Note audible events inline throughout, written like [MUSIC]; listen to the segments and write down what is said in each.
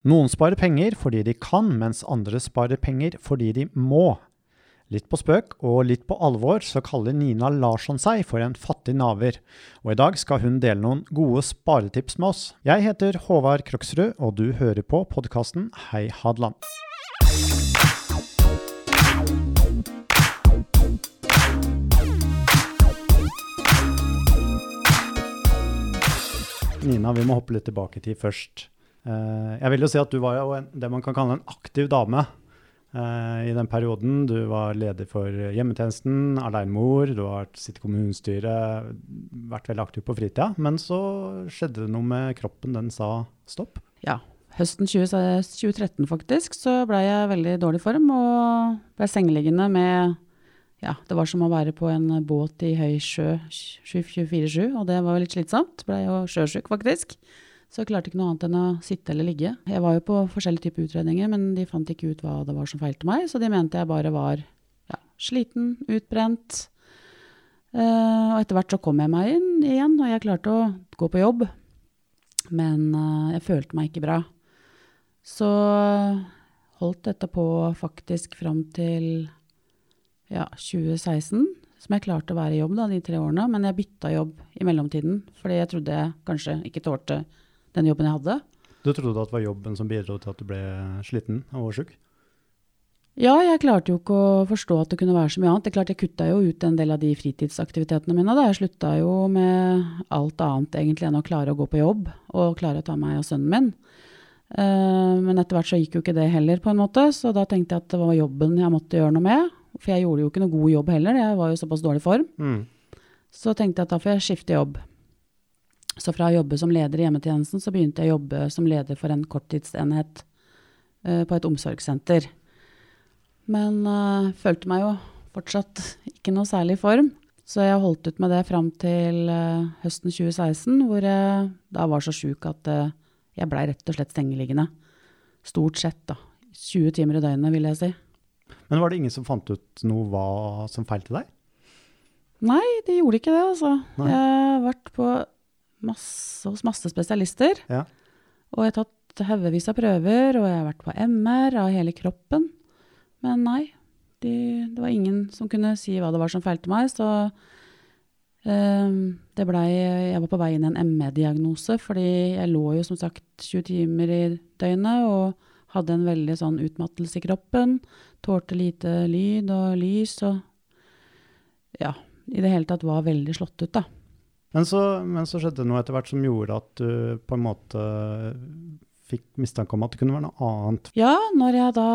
Noen sparer penger fordi de kan, mens andre sparer penger fordi de må. Litt på spøk og litt på alvor så kaller Nina Larsson seg for en fattig naver, og i dag skal hun dele noen gode sparetips med oss. Jeg heter Håvard Kroksrud, og du hører på podkasten Hei Hadeland. Nina, vi må hoppe litt tilbake til først. Eh, jeg vil jo si at du var jo en, det man kan kalle en aktiv dame eh, i den perioden. Du var leder for hjemmetjenesten, alenemor, du har sittet i kommunestyret, vært veldig aktiv på fritida. Men så skjedde det noe med kroppen, den sa stopp. Ja. Høsten 20, 2013 faktisk, så ble jeg veldig dårlig form og ble sengeliggende med ja, det var som å være på en båt i høy sjø 24-7, og det var jo litt slitsomt. Blei jo sjøsjuk, faktisk. Så jeg klarte ikke noe annet enn å sitte eller ligge. Jeg var jo på forskjellige typer utredninger, men de fant ikke ut hva det var som feilte meg, så de mente jeg bare var ja, sliten, utbrent. Uh, og etter hvert så kom jeg meg inn igjen, og jeg klarte å gå på jobb. Men uh, jeg følte meg ikke bra. Så holdt dette på faktisk fram til ja, 2016, som jeg klarte å være i jobb da, de tre årene. Men jeg bytta jobb i mellomtiden, fordi jeg trodde jeg kanskje ikke tålte den jobben jeg hadde. Du trodde at det var jobben som bidro til at du ble sliten og sjuk? Ja, jeg klarte jo ikke å forstå at det kunne være så mye annet. Det er klart Jeg kutta jo ut en del av de fritidsaktivitetene mine. Da. Jeg slutta jo med alt annet egentlig enn å klare å gå på jobb og klare å ta meg av sønnen min. Uh, men etter hvert så gikk jo ikke det heller, på en måte, så da tenkte jeg at det var jobben jeg måtte gjøre noe med. For jeg gjorde jo ikke noe god jobb heller, jeg var jo såpass dårlig form. Mm. Så tenkte jeg at da får jeg skifte jobb. Så fra å jobbe som leder i hjemmetjenesten, så begynte jeg å jobbe som leder for en korttidsenhet uh, på et omsorgssenter. Men uh, følte meg jo fortsatt ikke noe særlig i form. Så jeg holdt ut med det fram til uh, høsten 2016, hvor jeg da var så sjuk at jeg blei rett og slett stengeliggende. Stort sett, da. 20 timer i døgnet, vil jeg si. Men var det ingen som fant ut noe hva som feilte deg? Nei, de gjorde ikke det, altså. Nei. Jeg har vært på masse, hos masse spesialister. Ja. Og jeg har tatt haugevis av prøver, og jeg har vært på MR av hele kroppen. Men nei, de, det var ingen som kunne si hva det var som feilte meg. Så um, det blei Jeg var på vei inn i en ME-diagnose, fordi jeg lå jo som sagt 20 timer i døgnet og hadde en veldig sånn utmattelse i kroppen. Tålte lite lyd og lys og ja, i det hele tatt var veldig slått ut, da. Men så, men så skjedde det noe etter hvert som gjorde at du på en måte fikk mistanke om at det kunne være noe annet? Ja, når jeg da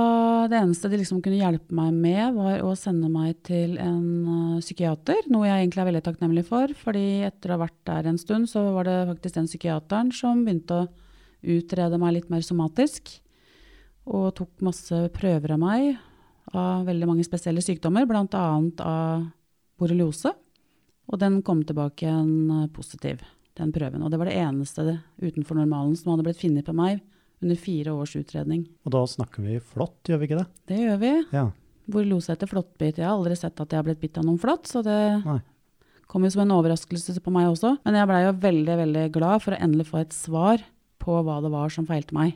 Det eneste de liksom kunne hjelpe meg med, var å sende meg til en uh, psykiater. Noe jeg egentlig er veldig takknemlig for. fordi etter å ha vært der en stund, så var det faktisk den psykiateren som begynte å utrede meg litt mer somatisk. Og tok masse prøver av meg av veldig mange spesielle sykdommer, bl.a. av borreliose. Og den kom tilbake igjen eh, positiv, den prøven. Og det var det eneste utenfor normalen som hadde blitt funnet på meg under fire års utredning. Og da snakker vi flått, gjør vi ikke det? Det gjør vi. Ja. Borreliose etter flåttbit. Jeg har aldri sett at jeg har blitt bitt av noen flått, så det Nei. kom jo som en overraskelse på meg også. Men jeg blei jo veldig, veldig glad for å endelig få et svar på hva det var som feilte meg.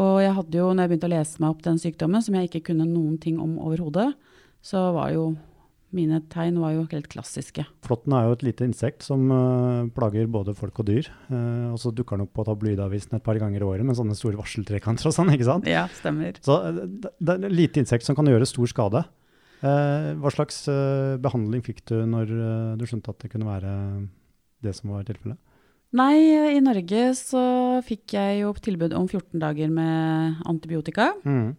Og jeg hadde jo, når jeg begynte å lese meg opp den sykdommen, som jeg ikke kunne noen ting om overhodet, så var jo mine tegn var jo helt klassiske. Flåtten er jo et lite insekt som uh, plager både folk og dyr. Uh, og så dukker den opp på tabloidavisen et par ganger i året med sånne store varseltrekanter og sånn, ikke sant? Ja, stemmer. Så uh, det, det er et lite insekt som kan gjøre stor skade. hva slags behandling fikk du når du skjønte at det kunne være det som var tilfellet? Nei, i Norge så fikk jeg jo tilbud om 14 dager med antibiotika. Mm.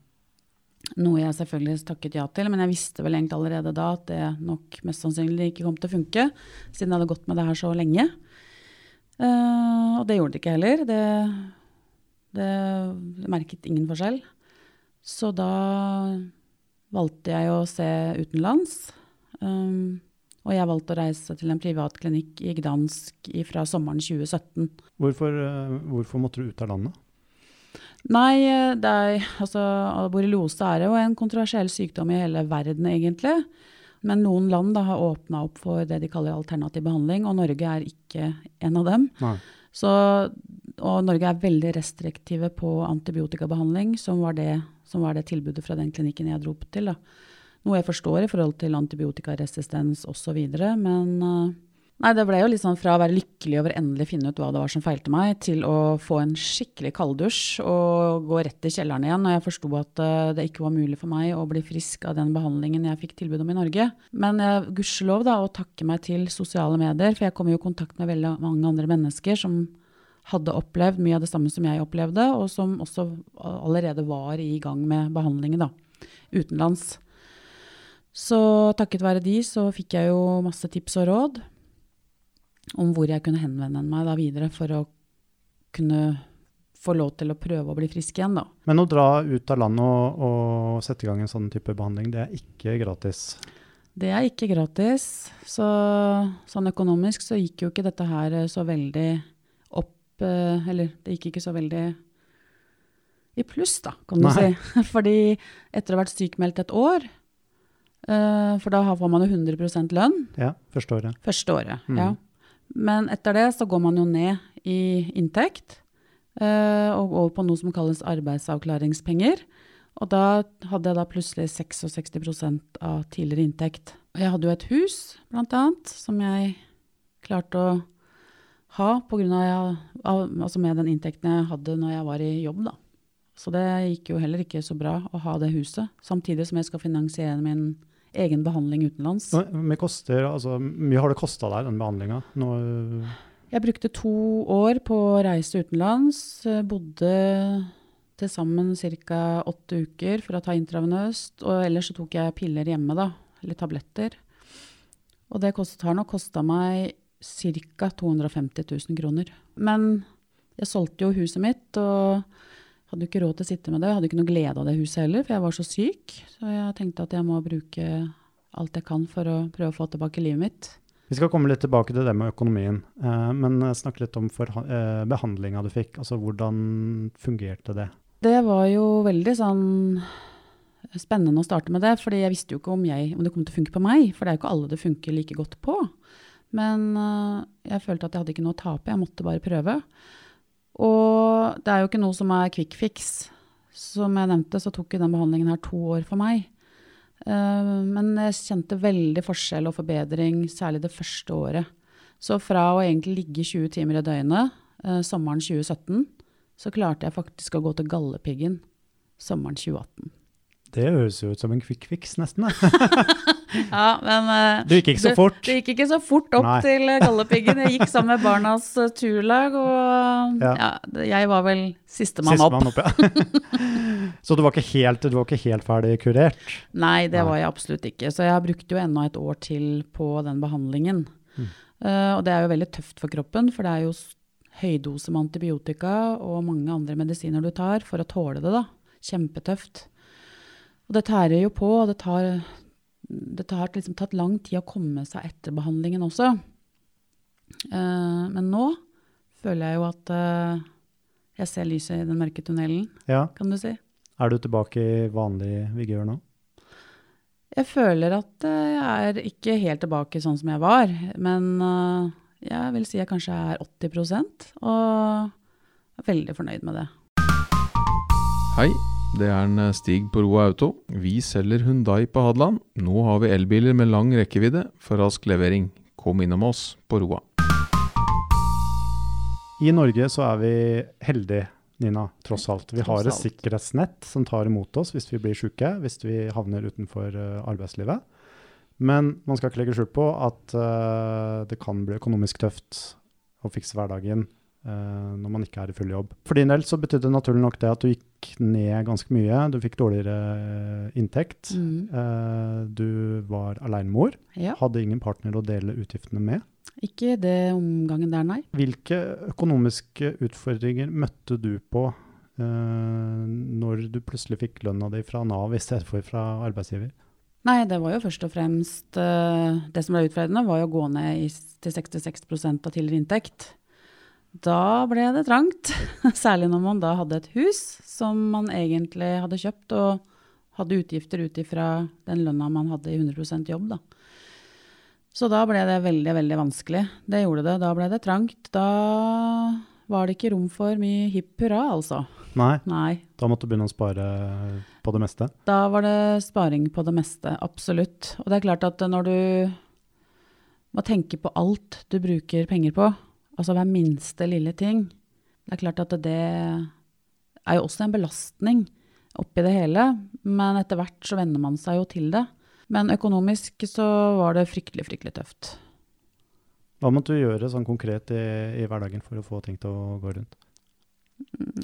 Noe jeg selvfølgelig takket ja til, men jeg visste vel egentlig allerede da at det nok mest sannsynlig ikke kom til å funke, siden jeg hadde gått med det her så lenge. Uh, og det gjorde det ikke heller. Det, det, det merket ingen forskjell. Så da valgte jeg å se utenlands. Um, og jeg valgte å reise til en privat klinikk i Gdansk fra sommeren 2017. Hvorfor, eh, hvorfor måtte du ut av landet? Nei, det er, altså, borreliose er jo en kontroversiell sykdom i hele verden, egentlig. Men noen land da, har åpna opp for det de kaller alternativ behandling, og Norge er ikke en av dem. Så og Norge er veldig restriktive på antibiotikabehandling, som var det, som var det tilbudet fra den klinikken jeg dro opp til. Da. Noe jeg forstår i forhold til antibiotikaresistens osv. Men uh, nei, det ble jo litt sånn fra å være lykkelig over endelig finne ut hva det var som feilte meg, til å få en skikkelig kalddusj og gå rett i kjelleren igjen når jeg forsto at uh, det ikke var mulig for meg å bli frisk av den behandlingen jeg fikk tilbud om i Norge. Men uh, gudskjelov da, å takke meg til sosiale medier, for jeg kom jo i kontakt med veldig mange andre mennesker som hadde opplevd mye av det samme som jeg opplevde, og som også allerede var i gang med behandlingen da, utenlands. Så takket være de så fikk jeg jo masse tips og råd om hvor jeg kunne henvende meg da videre for å kunne få lov til å prøve å bli frisk igjen, da. Men å dra ut av landet og, og sette i gang en sånn type behandling, det er ikke gratis? Det er ikke gratis. Så sånn økonomisk så gikk jo ikke dette her så veldig opp eller det gikk ikke så veldig i pluss, da, kan du Nei. si. [LAUGHS] Fordi etter å ha vært sykmeldt et år, uh, for da får man jo 100% lønn Ja, første året. Første året, mm. ja. Men etter det så går man jo ned i inntekt uh, og over på noe som kalles arbeidsavklaringspenger. Og da hadde jeg da plutselig 66% av tidligere inntekt. Og jeg hadde jo et hus, blant annet, som jeg klarte å ha på grunn av, altså med den inntekten jeg hadde når jeg var i jobb. Da. Så det gikk jo heller ikke så bra å ha det huset, samtidig som jeg skal finansiere min egen behandling utenlands. Koster, altså, mye har det kosta deg, den behandlinga? Jeg brukte to år på å reise utenlands. Bodde til sammen ca. åtte uker for å ta intravenøst. Og ellers så tok jeg piller hjemme, da. Eller tabletter. Og det kostet, har nok kosta meg ca. 250 000 kroner. Men jeg solgte jo huset mitt og hadde jo ikke råd til å sitte med det. Jeg hadde ikke noe glede av det huset heller, for jeg var så syk. Så jeg tenkte at jeg må bruke alt jeg kan for å prøve å få tilbake livet mitt. Vi skal komme litt tilbake til det med økonomien, eh, men snakk litt om eh, behandlinga du fikk. Altså hvordan fungerte det? Det var jo veldig sånn spennende å starte med det, fordi jeg visste jo ikke om, jeg, om det kom til å funke på meg. For det er jo ikke alle det funker like godt på. Men jeg følte at jeg hadde ikke noe å tape, jeg måtte bare prøve. Og det er jo ikke noe som er quick fix. Som jeg nevnte, så tok den behandlingen her to år for meg. Uh, men jeg kjente veldig forskjell og forbedring, særlig det første året. Så fra å egentlig ligge 20 timer i døgnet uh, sommeren 2017, så klarte jeg faktisk å gå til Galdhøpiggen sommeren 2018. Det høres jo ut som en quick fix, nesten. [LAUGHS] [LAUGHS] ja, men uh, Det gikk ikke så fort? Det, det gikk ikke så fort opp Nei. til Galdhøpiggen. Jeg gikk sammen med Barnas uh, turlag, og ja. Ja, jeg var vel sistemann opp. opp ja. [LAUGHS] så du var, helt, du var, ikke helt, ferdig kurert? Nei, det Nei. var jeg absolutt ikke. Så jeg brukte jo enda et år til på den behandlingen. Mm. Uh, og det er jo veldig tøft for kroppen, for det er jo høydose med antibiotika og mange andre medisiner du tar for å tåle det. da. Kjempetøft. Og det tærer jo på, og det tar, det har liksom tatt lang tid å komme seg etter behandlingen også. Uh, men nå føler jeg jo at uh, jeg ser lyset i den mørke tunnelen, ja. kan du si. Er du tilbake i vanlig vigør nå? Jeg føler at uh, jeg er ikke helt tilbake sånn som jeg var. Men jeg vil si jeg kanskje er 80 og er veldig fornøyd med det. Hei, det er en eh, Stig på Roa Auto. Vi selger Hundai på Hadeland. Nå har vi elbiler med lang rekkevidde for rask levering. Kom innom oss på Roa. I Norge så er vi heldige, Nina, tross alt. Vi har et sikkerhetsnett som tar imot oss hvis vi blir syke, hvis vi havner utenfor eh, arbeidslivet. Men man skal ikke legge skjul på at uh, det kan bli økonomisk tøft å fikse hverdagen når man ikke er i full jobb. For din del så betydde det naturlig nok det at du gikk ned ganske mye. Du fikk dårligere eh, inntekt. Mm. Uh, du var alenemor. Ja. Hadde ingen partner å dele utgiftene med. Ikke det omgangen der, nei. Hvilke økonomiske utfordringer møtte du på når du plutselig fikk lønna di fra Nav i stedet for fra arbeidsgiver? Nei, det var jo først og fremst Det som ble utfordrende, var jo å gå ned i, til 66 av tidligere inntekt. Da ble det trangt. [LAUGHS] Særlig når man da hadde et hus som man egentlig hadde kjøpt, og hadde utgifter ut ifra den lønna man hadde i 100% jobb. Da. Så da ble det veldig, veldig vanskelig. Det gjorde det. Da ble det trangt. Da var det ikke rom for mye hipp hurra, altså. Nei, Nei. da måtte du begynne å spare på det meste. Da var det sparing på det meste, absolutt. Og det er klart at når du må tenke på alt du bruker penger på, altså hver minste lille ting, det er klart at det er jo også en belastning oppi det hele, men etter hvert så venner man seg jo til det. Men økonomisk så var det fryktelig, fryktelig tøft. Hva måtte du gjøre sånn konkret i, i hverdagen for å få ting til å gå rundt?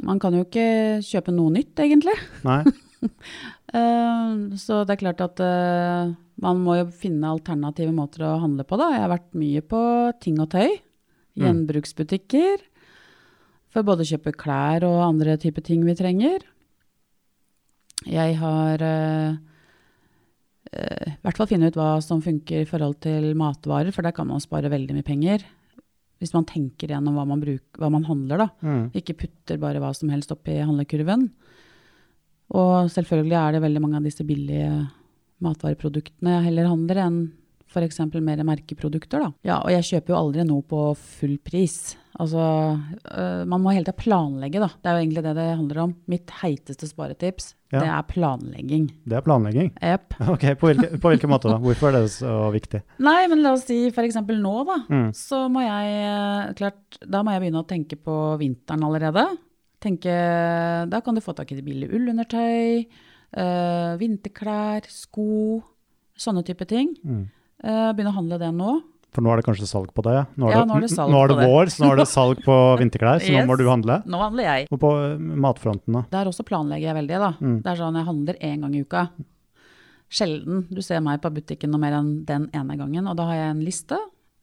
Man kan jo ikke kjøpe noe nytt, egentlig. Nei, [LAUGHS] Eh, så det er klart at eh, man må jo finne alternative måter å handle på, da. Jeg har vært mye på ting og tøy. Mm. Gjenbruksbutikker. For både å kjøpe klær og andre typer ting vi trenger. Jeg har uh, uh, i hvert fall funnet ut hva som funker i forhold til matvarer, for der kan man spare veldig mye penger. Hvis man tenker gjennom hva man, bruk, hva man handler, da. mm. Ikke putter bare hva som helst oppi handlekurven. Og selvfølgelig er det veldig mange av disse billige matvareproduktene jeg heller handler enn f.eks. mer merkeprodukter. Da. Ja, og jeg kjøper jo aldri noe på full pris. Altså, øh, man må hele tida planlegge, da. Det er jo egentlig det det handler om. Mitt heiteste sparetips, Ja. det er planlegging. det er planlegging. Yep. [LAUGHS] Ok, på hvilken, på måte da? Hvorfor er det så viktig? Nei, men la oss si f.eks. nå, da. Mm. Så må jeg eh, klart, da må jeg begynne å tenke på vinteren allerede. Tenke, da kan du få tak i billig ullundertøy, øh, vinterklær, sko, sånne type ting. Mm. Eh, begynne å handle det nå. For nå er det kanskje salg på det? Nå Ja, nå er det salg nå er det det. vår, så nå er det [LAUGHS] salg på vinterklær, så nå må du handle. Nå handler jeg. Og på eh, matfronten da? Der også planlegger jeg veldig, da. Mm. Det er sånn jeg handler én gang i uka. Sjelden du ser meg på butikken noe mer enn den ene gangen. Og da har jeg en liste,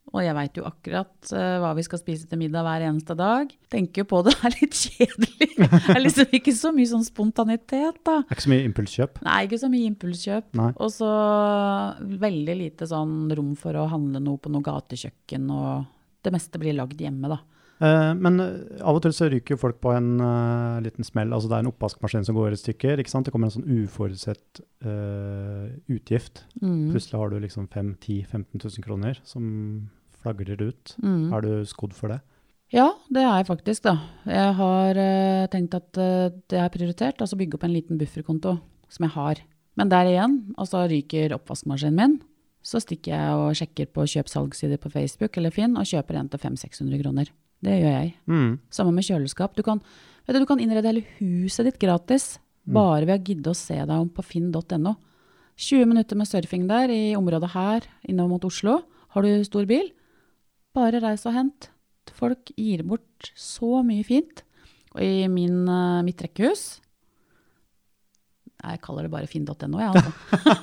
og jeg veit jo akkurat uh, hva vi skal spise til middag hver eneste dag. Tenker jo på det, [LAUGHS] er litt kjedelig. Det er liksom ikke så mye sånn spontanitet, da. Det er ikke så mye impulskjøp. Nei, ikke så mye impulskjøp. Og så veldig lite sånn rom for å handle noe på noe gatekjøkken, og det meste blir lagd hjemme, da. Eh, men eh, av og til så ryker jo folk på en uh, liten smell. Altså det er en oppvaskmaskin som går i stykker. ikke sant? Det kommer en sånn uforutsett eh, utgift. Mm. Plutselig har du liksom 5 10 15 000 kroner som flagrer ut. Mm. Er du skodd for det? Ja, det er jeg faktisk, da. Jeg har uh, tenkt at uh, det er prioritert, altså bygge opp en liten bufferkonto som jeg har. Men der igjen, altså ryker oppvaskmaskinen min, så stikker jeg og sjekker på kjøp-salgssider på Facebook eller Finn og kjøper en til 500-600 kroner. Det gjør jeg. Mm. Samme med kjøleskap. Du kan, vet du, du kan innrede hele huset ditt gratis bare ved å gidde å se deg om på finn.no. 20 minutter med surfing der i området her innover mot Oslo. Har du stor bil? Bare reis og hent. Folk gir bort så mye fint. Og i min, eh, mitt rekkehus Jeg kaller det bare finn.no, jeg, altså.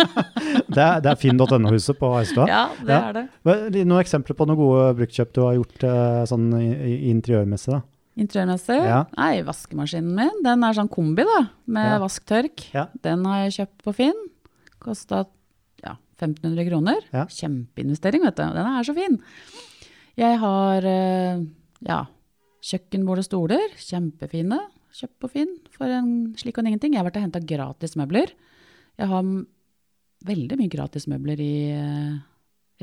[LAUGHS] Det er, det er finn.no-huset på Eidstua. Ja, det Ja. er det. Noen eksempler på noen gode bruktkjøp du har gjort eh, sånn interiørmessig? da? Interiørmessig? Ja. Nei, vaskemaskinen min, den er sånn kombi da, med Ja. vask-tørk. Ja. Den har jeg kjøpt på Finn. Kosta ja, 1500 kroner. Kjempeinvestering, vet du. Den er så fin. Jeg har eh, ja, kjøkkenbord og stoler. Kjempefine. Kjøpt på Finn for en slik og en ingenting. Jeg har vært og henta gratis møbler. Jeg har veldig mye gratis møbler i eh,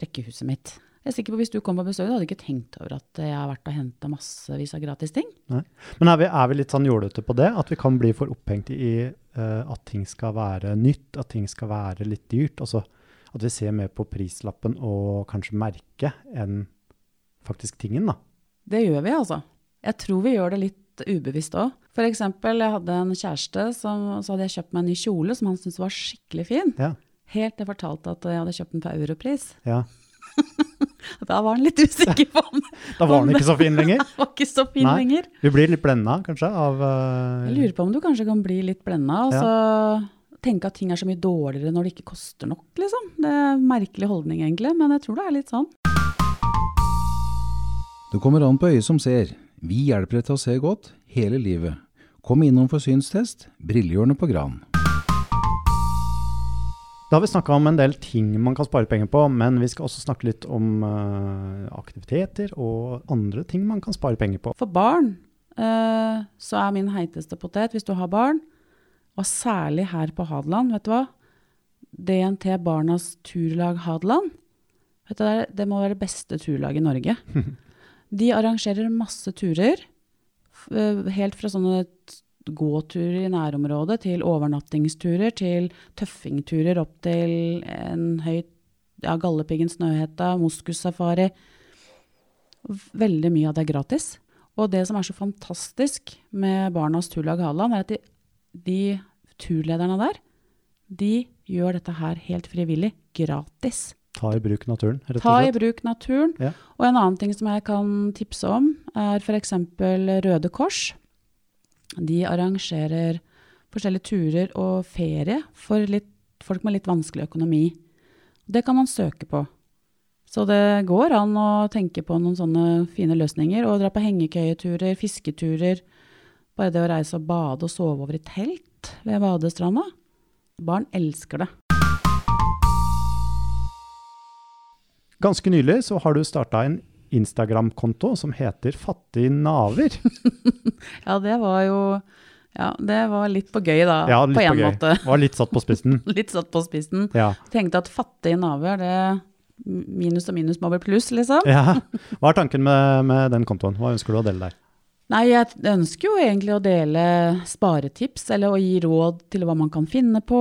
rekkehuset mitt. Jeg er sikker på Hvis du kom på besøk, hadde ikke tenkt over at jeg har vært og henta massevis av gratis ting. Men er vi, er vi litt sånn jålete på det? At vi kan bli for opphengt i uh, at ting skal være nytt, at ting skal være litt dyrt? Altså at vi ser mer på prislappen og kanskje merket enn faktisk tingen, da. Det gjør vi, altså. Jeg tror vi gjør det litt ubevisst òg. For eksempel, jeg hadde en kjæreste som så hadde jeg kjøpt meg en ny kjole som han syntes var skikkelig fin. Ja. Helt til jeg fortalte at jeg hadde kjøpt den på europris. [LAUGHS] ja. Da var han litt usikker på om [LAUGHS] Da var den ikke så fin lenger. [LAUGHS] var ikke så fin Nei. lenger. Vi blir litt blenda, kanskje, av uh... Jeg lurer på om du kanskje kan bli litt blenda, og så tenke at ting er så mye dårligere når det ikke koster nok, liksom. Det er en merkelig holdning, egentlig, men jeg tror det er litt sånn. Det kommer an på øyet som ser. Vi hjelper deg til å se godt hele livet. Kom innom for synstest. Brillehjørnet på Gran. Da har vi snakka om en del ting man kan spare penger på, men vi skal også snakke litt om uh, aktiviteter og andre ting man kan spare penger på. For barn uh, så er min heiteste potet, hvis du har barn, og særlig her på Hadeland, vet du hva? DNT Barnas Turlag Hadeland. Vet du, det, er- det må være det beste turlaget i Norge. [LAUGHS] De arrangerer masse turer eh, Helt fra sånne gåturer i nærområdet til overnattingsturer til tøffingturer opp til en høy ja, Galdhøpiggen, Snøhetta, moskussafari. Veldig mye av det er gratis. Og det som er så fantastisk med Barnas turlag Hadeland, er at de, de turlederne der, de gjør dette her helt frivillig, gratis. Ta i bruk naturen, rett og Ta i bruk naturen. Ja. Og en annen ting som jeg kan tipse om, er f.eks. Røde Kors. De arrangerer forskjellige turer og ferie for litt, folk med litt vanskelig økonomi. Det kan man søke på. Så det går an å tenke på noen sånne fine løsninger. Og dra på hengekøyeturer, fisketurer. Bare det å reise og bade og sove over i telt ved badestranda. Barn elsker det. Ganske nylig så har du starta en Instagram-konto som heter Fattig naver. [LAUGHS] Ja, det var jo Ja, det var litt på gøy, da. Ja, på gøy. måte. Var litt satt på spissen. [LAUGHS] Litt satt på spissen. Ja. Tenkte at fattige naver, det Minus og minus må bli pluss, liksom. ja. [LAUGHS] Hva er tanken med, med den kontoen? Hva ønsker du å dele der? Nei, jeg ønsker jo egentlig å dele sparetips, eller å gi råd til hva man kan finne på,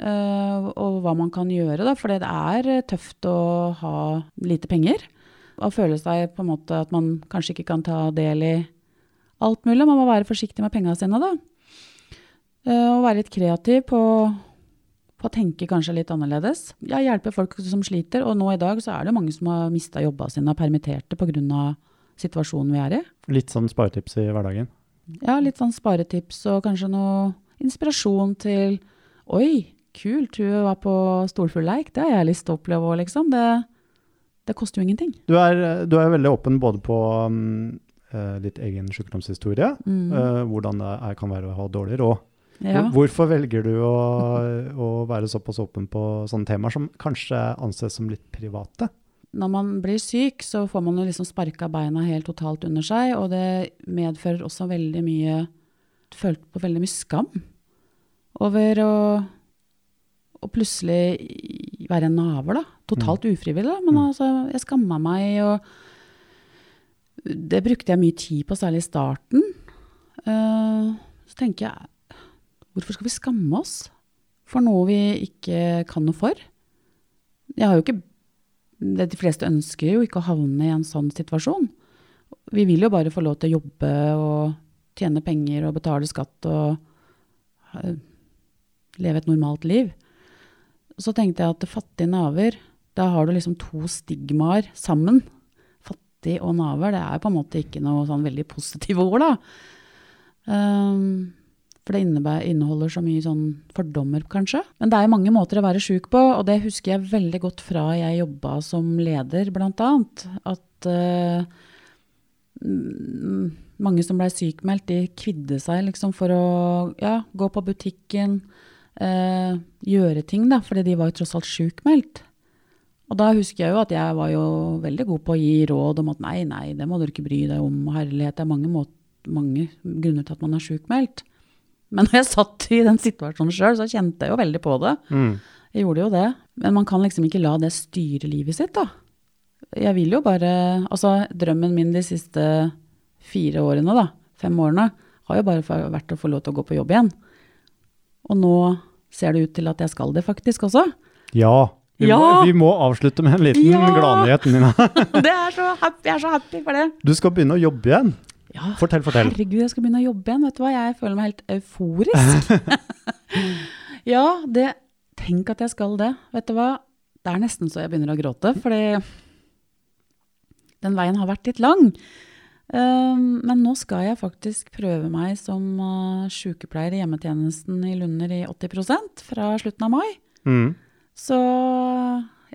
eh, og hva man kan gjøre, da. For det er tøft å ha lite penger. Og føle seg på en måte at man kanskje ikke kan ta del i alt mulig. Man må være forsiktig med pengene sine, da. Eh, og være litt kreativ på, på å tenke kanskje litt annerledes. Jeg hjelper folk som sliter. Og nå i dag så er det mange som har mista jobba sine og permitterte pga. Situasjonen vi er i. Litt sånn sparetips i hverdagen. Ja, litt sånn sparetips og kanskje noe inspirasjon til Oi, kult, hun var på storfuglleik. Det har jeg lyst til å oppleve òg, liksom. Det, det koster jo ingenting. Du er, du er veldig åpen både på um, eh, ditt egen sykdomshistorie, Mm. uh, hvordan det kan være å ha dårlig råd. ja. Hvorfor velger du å, [LAUGHS] å være såpass åpen på sånne temaer som kanskje anses som litt private? Når man blir syk, så får man jo liksom sparka beina helt totalt under seg, og det medfører også veldig mye Følt på veldig mye skam over å, å plutselig være en naver, da. Totalt ufrivillig, da. Men Mm. altså, jeg skamma meg, og det brukte jeg mye tid på, særlig i starten. Uh, så tenker jeg, hvorfor skal vi skamme oss for noe vi ikke kan noe for? Jeg har jo ikke det De fleste ønsker jo ikke å havne i en sånn situasjon. Vi vil jo bare få lov til å jobbe og tjene penger og betale skatt og eh, leve et normalt liv. Så tenkte jeg at fattige naver, da har du liksom to stigmaer sammen. Fattig og naver, det er på en måte ikke noe sånn veldig positive ord, da. Um, for det inneholder så mye sånn fordommer, kanskje. Men det er mange måter å være sjuk på, og det husker jeg veldig godt fra jeg jobba som leder, blant annet. At mm, mange som blei sykmeldt, de kvidde seg liksom for å ja, gå på butikken, uh, gjøre ting, da, fordi de var jo tross alt sjukmeldt. Og da husker jeg jo at jeg var jo veldig god på å gi råd om at nei, nei, det må du ikke bry deg om, herlighet, det er mange, måter, mange grunner til at man er sjukmeldt. Men når jeg satt i den situasjonen sjøl, så kjente jeg jo veldig på det. Mm. Jeg gjorde jo det. Men man kan liksom ikke la det styre livet sitt, da. Jeg vil jo bare Altså, drømmen min de siste fire årene, da, fem årene, har jo bare vært å få lov til å gå på jobb igjen. Og nå ser det ut til at jeg skal det faktisk også. Ja. Vi, Ja! Må, vi må avslutte med en liten Ja! gladnyhet, Nina. [LAUGHS] Det er så happy, jeg er så happy for det. Du skal begynne å jobbe igjen. Ja, Fortell, fortell. herregud, jeg skal begynne å jobbe igjen. Vet du hva, jeg føler meg helt euforisk. [LAUGHS] ja, det Tenk at jeg skal det. Vet du hva, det er nesten så jeg begynner å gråte, fordi den veien har vært litt lang. Um, men nå skal jeg faktisk prøve meg som uh, sykepleier i hjemmetjenesten i Lunder i 80% fra slutten av mai. Mm. Så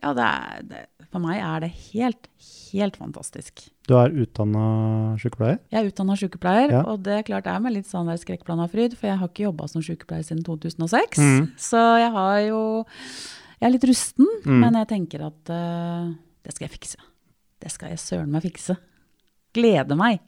ja, det er, det, for meg er det helt, helt fantastisk. Du er utdanna sykepleier? Jeg er utdanna sykepleier, Ja. og det er klart det er med litt sånn skrekkblanda fryd, for jeg har ikke jobba som sykepleier siden 2006. Mm. Så jeg har jo Jeg er litt rusten, Mm. men jeg tenker at uh, det skal jeg fikse. Det skal jeg søren meg fikse. Gleder meg.